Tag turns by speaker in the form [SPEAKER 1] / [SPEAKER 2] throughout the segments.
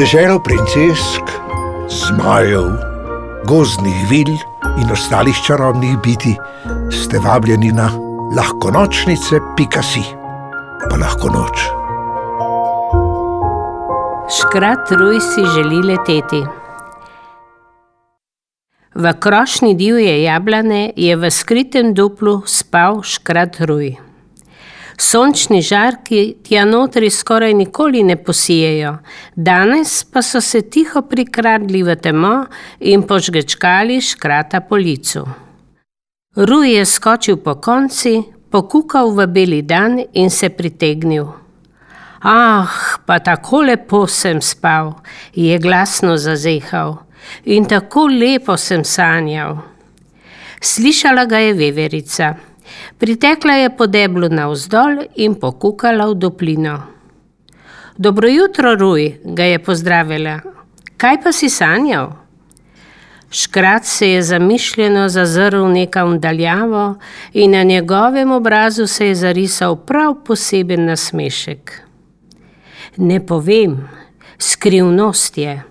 [SPEAKER 1] deželo princesk, zmajev, gozdnih vil in ostalih čarobnih biti ste vabljeni na lahko nočnice, pika si, pa lahko noč.
[SPEAKER 2] Škrat Ruj si želi leteti. V krošnji divje jablane je v skritem duplu spal škrat Ruj. Sončni žarki tja notri skoraj nikoli ne posijejo, danes pa so se tiho prikradli v temo in požgečkali škrata po licu. Ruj je skočil po konci, pokukal v beli dan in se pritegnil. Ah, pa tako lepo sem spal, je glasno zazehal, in tako lepo sem sanjal. Slišala ga je veverica. Pritekla je po deblu navzdol in pokukala v duplino. Dobro jutro, Ruj, ga je pozdravila. Kaj pa si sanjal? Škrat se je zamišljeno zazrl nekam daljavo in na njegovem obrazu se je zarisal prav poseben nasmešek. Ne povem, skrivnost je.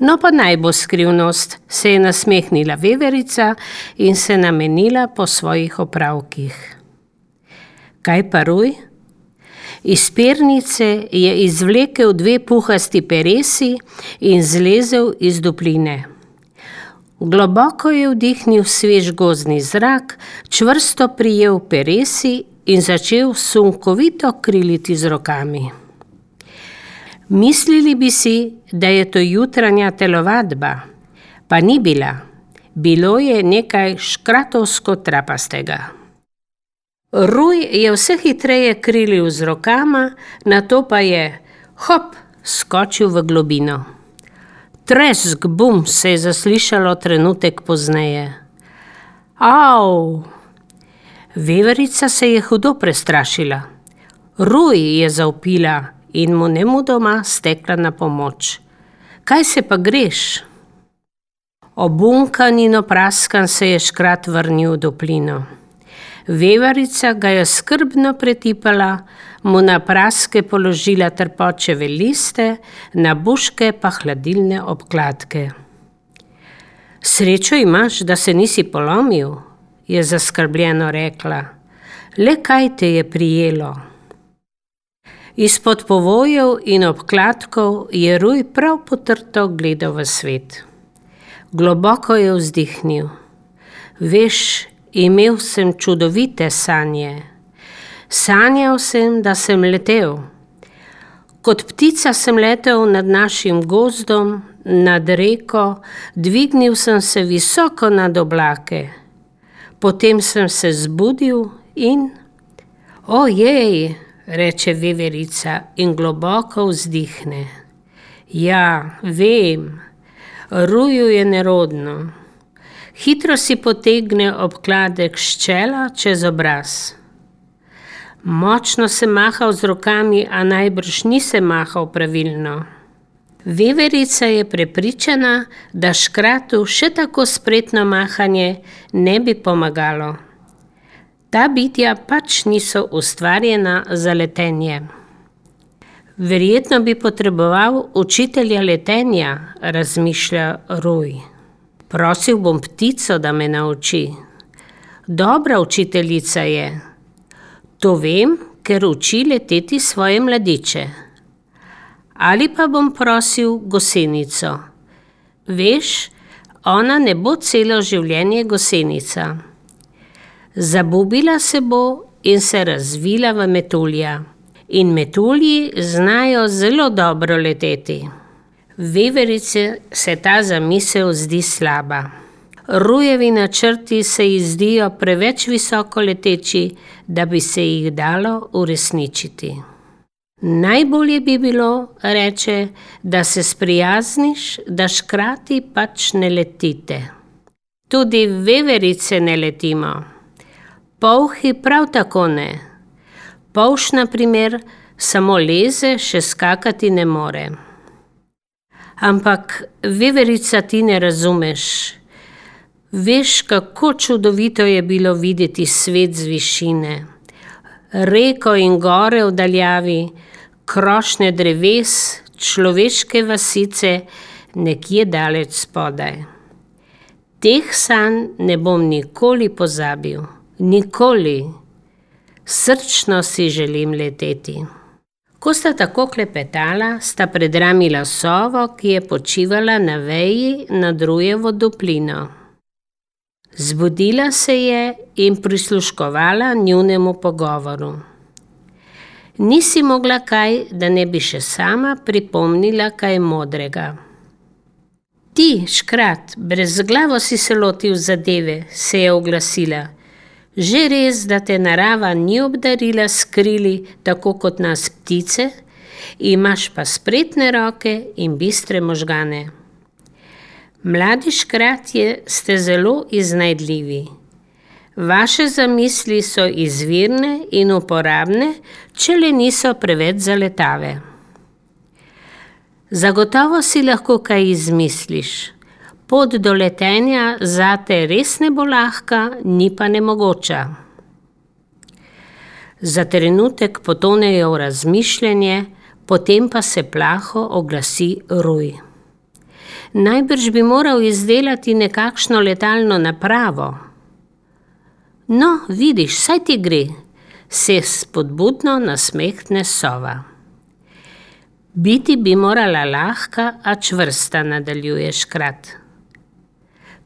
[SPEAKER 2] No, pa naj bo skrivnost, se je nasmehnila veverica in se namenila po svojih opravkih. Kaj pa ruj? Iz pernice je izvlekel dve puhasti peresi in zlezel iz dupline. Globoko je vdihnil svež gozni zrak, čvrsto prijel peresi in začel sunkovito kriliti z rokami. Mislili bi si, da je to jutranja telovadba, pa ni bila. Bilo je nekaj škratovsko trapastega. Ruj je vse hitreje krilil z rokama, na to pa je, hop, skočil v globino. Tresk, bum, se je zaslišalo trenutek pozneje. Av! Veverica se je hudo prestrašila. Ruj je zaupila in mu ne mudoma stekla na pomoč. Kaj se pa greš? Obunkan in opraskan se je škrat vrnil v duplino. Vevarica ga je skrbno pretipala, mu na praske položila trpočeve liste, na buške pa hladilne obkladke. Srečo imaš, da se nisi polomil, je zaskrbljeno rekla. Le kaj te je prijelo? Izpod povojev in obkladkov je Ruj prav potrto gledal v svet. Globoko je vzdihnil. Veš, imel sem čudovite sanje. Sanjal sem, da sem letel. Kot ptica sem letel nad našim gozdom, nad reko, dvignil sem se visoko nad oblake. Potem sem se zbudil in, ojej, reče veverica in globoko vzdihne. Ja, vem, ruju je nerodno. Hitro si potegne obkladek ščela čez obraz. Močno se mahal z rokami, a najbrž ni se mahal pravilno. Veverica je prepričana, da škratu še tako spretno mahanje ne bi pomagalo. Ta bitja pač niso ustvarjena za letenje. Verjetno bi potreboval učitelja letenja, razmišlja Ruj. Prosil bom ptico, da me nauči. Dobra učiteljica je. To vem, ker uči leteti svoje mladiče. Ali pa bom prosil gosenico. Veš, ona ne bo celo življenje gosenica. Zabubila se bo in se razvila v metulja. In metulji znajo zelo dobro leteti. Veverice se ta zamisel zdi slaba. Rujevi načrti se ji zdijo preveč visoko leteči, da bi se jih dalo uresničiti. Najbolje bi bilo, reče, da se sprijazniš, da škrati pač ne letite. Tudi veverice ne letimo. Polhi prav tako ne. Polš, na primer, samo leze, še skakati ne more. Ampak, veverica, ti ne razumeš. Veš, kako čudovito je bilo videti svet z višine. Reko in gore v daljavi, krošnje dreves, človeške vasice nekje daleč spodaj. Teh sanj ne bom nikoli pozabil, nikoli. Srčno si želim leteti. Ko sta tako klepetala, sta predramila sovo, ki je počivala na veji nad rujevo duplino. Zbudila se je in prisluškovala njunemu pogovoru. Nisi mogla kaj, da ne bi še sama pripomnila kaj modrega. Ti, škrat, brez glavo si se lotil zadeve, se je oglasila. Že res, da te narava ni obdarila s krili, tako kot nas ptice, imaš pa spretne roke in bistre možgane. Mladi škratje ste zelo iznajdljivi. Vaše zamisli so izvirne in uporabne, če le niso preveč zaletave. Zagotovo si lahko kaj izmisliš. Pot do letenja zate res ne bo lahka, ni pa nemogoča. Za trenutek potonejo v razmišljanje, potem pa se plaho oglasi ruj. Najbrž bi moral izdelati nekakšno letalno napravo. No, vidiš, saj ti gre, se spodbudno nasmehne sova. Biti bi morala lahka, a čvrsta, nadaljuje škrat.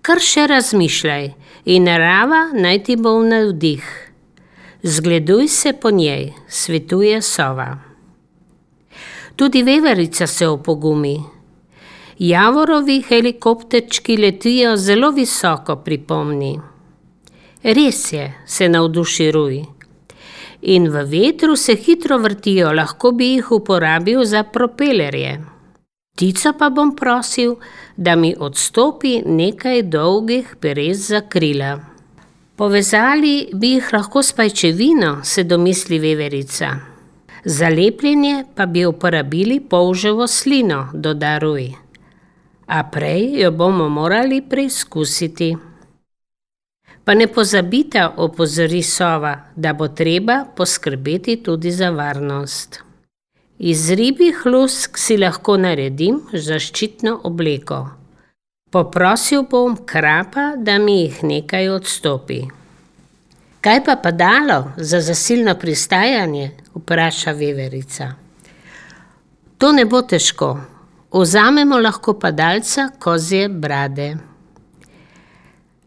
[SPEAKER 2] Kar še razmišljaj in narava naj ti bo v navdih. Zgleduj se po njej, svetuje sova. Tudi veverica se opogumi. Javorovi helikopterčki letijo zelo visoko, pripomni. Res je, se navduši ruj in v vetru se hitro vrtijo, lahko bi jih uporabil za propelerje. Tico pa bom prosil, da mi odstopi nekaj dolgih perez za krila. Povezali bi jih lahko s pajčevino, se domisli veverica. Za lepljenje pa bi uporabili polževo slino, dodaruj. A prej jo bomo morali preizkusiti. Pa ne pozabite, opozori sova, da bo treba poskrbeti tudi za varnost. Iz ribjih lusk si lahko naredim zaščitno obleko. Poprosil bom krapa, da mi jih nekaj odstopi. Kaj pa padalo za zasilno pristajanje? vpraša veverica. To ne bo težko. Vzamemo lahko padalca kozje brade.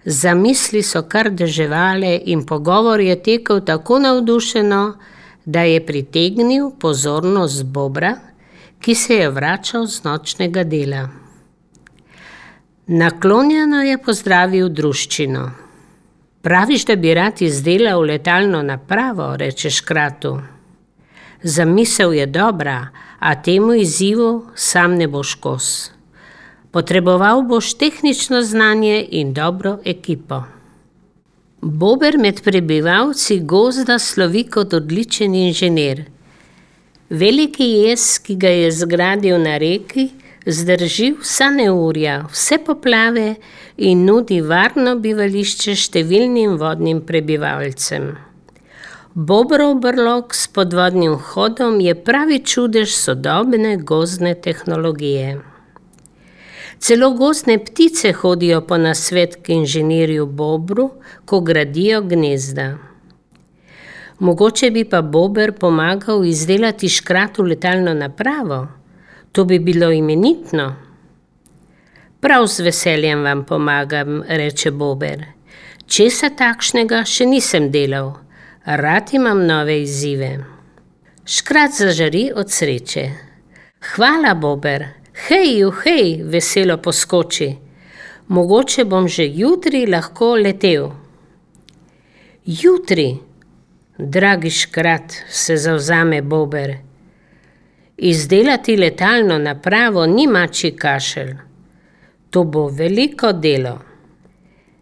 [SPEAKER 2] Zamisli so kar deževale in pogovor je tekel tako navdušeno, da je pritegnil pozornost Bobra, ki se je vračal z nočnega dela. Naklonjeno je pozdravil druščino. Praviš, da bi rad izdelal letalno napravo, reče škratu. Zamisel je dobra, a temu izzivu sam ne boš kos. Potreboval boš tehnično znanje in dobro ekipo. Bober med prebivalci gozda slovi kot odličen inženir. Veliki jez, ki ga je zgradil na reki, zdrži vsa neurja, vse poplave in nudi varno bivališče številnim vodnim prebivalcem. Bobrov brlog s podvodnim hodom je pravi čudež sodobne gozdne tehnologije. Celo gozdne ptice hodijo po nasvet k inženirju Bobru, ko gradijo gnezda. Mogoče bi pa Bober pomagal izdelati škratu letalno napravo, to bi bilo imenitno. Prav z veseljem vam pomagam, reče Bober. Česa takšnega še nisem delal, rad imam nove izzive. Škrat zažari od sreče. Hvala, Bober, Hej, hej, veselo poskoči. Mogoče bom že jutri lahko letel. Jutri, dragi škrat, se zavzame Bober. Izdelati letalno napravo ni mači kašelj. To bo veliko delo.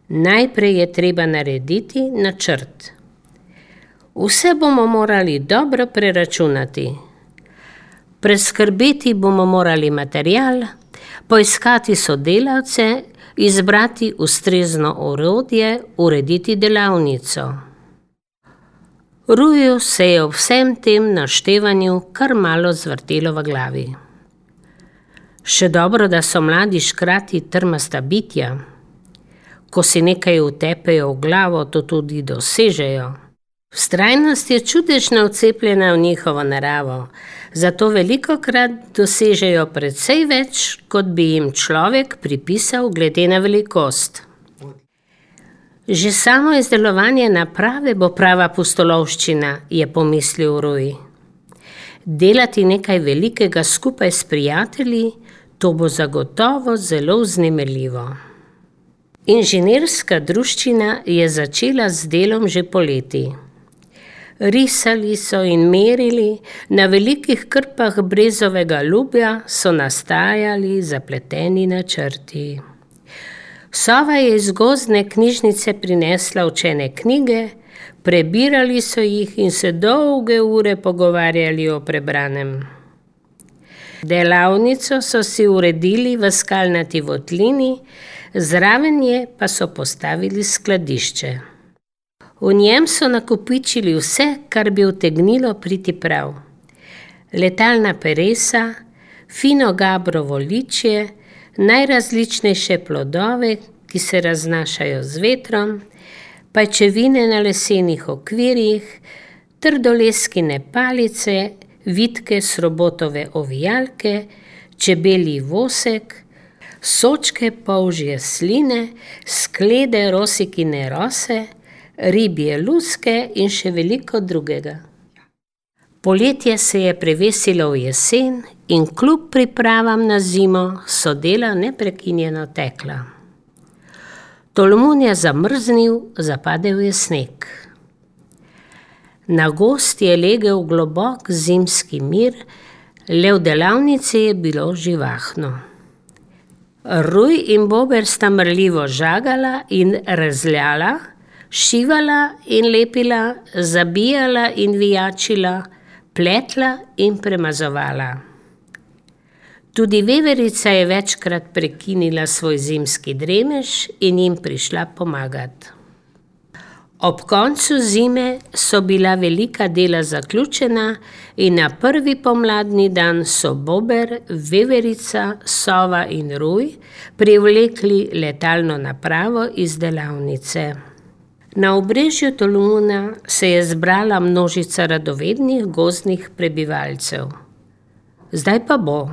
[SPEAKER 2] Najprej je treba narediti načrt. Vse bomo morali dobro preračunati. Preskrbeti bomo morali material, poiskati sodelavce, izbrati ustrezno orodje, urediti delavnico. Ruju se je ob vsem tem naštevanju kar malo zvrtelo v glavi. Še dobro, da so mladi škrati trmasta bitja. Ko si nekaj utepejo v glavo, to tudi dosežejo. Vztrajnost je čudežno vcepljena v njihovo naravo, zato veliko krat dosežejo precej več, kot bi jim človek pripisal glede na velikost. Že samo izdelovanje naprave bo prava pustolovščina, je pomislil Rui. Delati nekaj velikega skupaj s prijatelji, to bo zagotovo zelo vznemirljivo. Inženirska druščina je začela z delom že poleti. Risali so in merili, na velikih krpah brezovega lubja so nastajali zapleteni načrti. Sova je iz gozdne knjižnice prinesla učene knjige, prebirali so jih in se dolge ure pogovarjali o prebranem. Delavnico so si uredili v skalnati votlini, zraven je pa so postavili skladišče. V njem so nakopičili vse, kar bi utegnilo priti prav. Letalna peresa, fino gabrovo ličje, najrazličnejše plodove, ki se raznašajo z vetrom, pajčevine na lesenih okvirjih, trdoleskine palice, vitke srobotove ovijalke, čebeli vosek, sočke polžje sline, sklede rosikine rose, ribje luske in še veliko drugega. Poletje se je prevesilo v jesen in kljub pripravam na zimo so dela neprekinjeno tekla. Tolmun je zamrznil, zapadel je sneg. Na gost je legel globok zimski mir, le v delavnici je bilo živahno. Ruj in Bober sta mrljivo žagala in razljala, šivala in lepila, zabijala in vijačila, pletla in premazovala. Tudi veverica je večkrat prekinila svoj zimski dremež in jim prišla pomagat. Ob koncu zime so bila velika dela zaključena in na prvi pomladni dan so Bober, veverica, sova in ruj privlekli letalno napravo iz delavnice. Na obrežju Tolmuna se je zbrala množica radovednih gozdnih prebivalcev. Zdaj pa bo.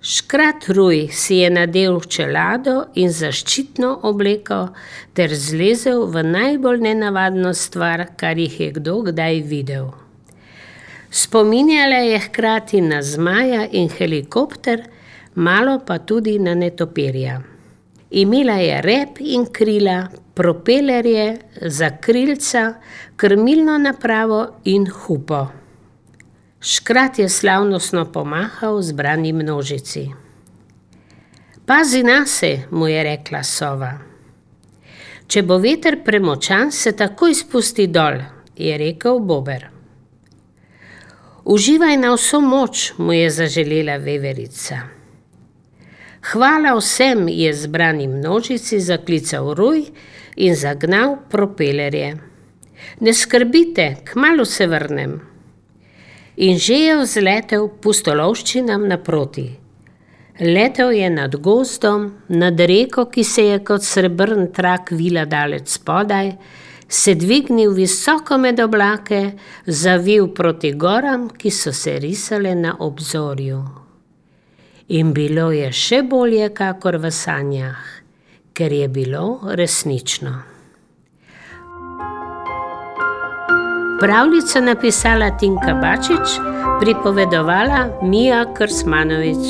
[SPEAKER 2] Škrat Ruj si je nadel čelado in zaščitno obleko ter zlezel v najbolj nenavadno stvar, kar jih je kdo kdaj videl. Spominjala je hkrati na zmaja in helikopter, malo pa tudi na netopirja. Imela je rep in krila, propelerje, zakrilca, krmilno napravo in hupo. Škrat je slavnostno pomahal zbrani množici. Pazi na se, mu je rekla sova. Če bo veter premočan, se takoj spusti dol, je rekel Bober. Uživaj na vso moč, mu je zaželela veverica. Hvala vsem, je zbrani množici zaklical Ruj in zagnal propelerje. Ne skrbite, kmalo se vrnem. In že je vzletel pustolovščinam naproti. Letel je nad gozdom, nad reko, ki se je kot srebrn trak vila daleč spodaj, se dvignil visoko med oblake, zavil proti goram, ki so se risale na obzorju. In bilo je še bolje, kakor v sanjah ker je bilo resnično. Pravljico napisala Tinka Bačič, pripovedovala Mija Krsmanovič.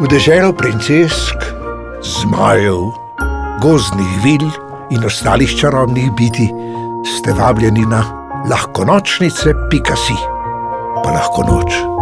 [SPEAKER 1] V deželo princesk, zmajev, gozdnih vil in ostalih čarobnih biti ste vabljeni na lahko nočnice, pika si, pa lahko noč.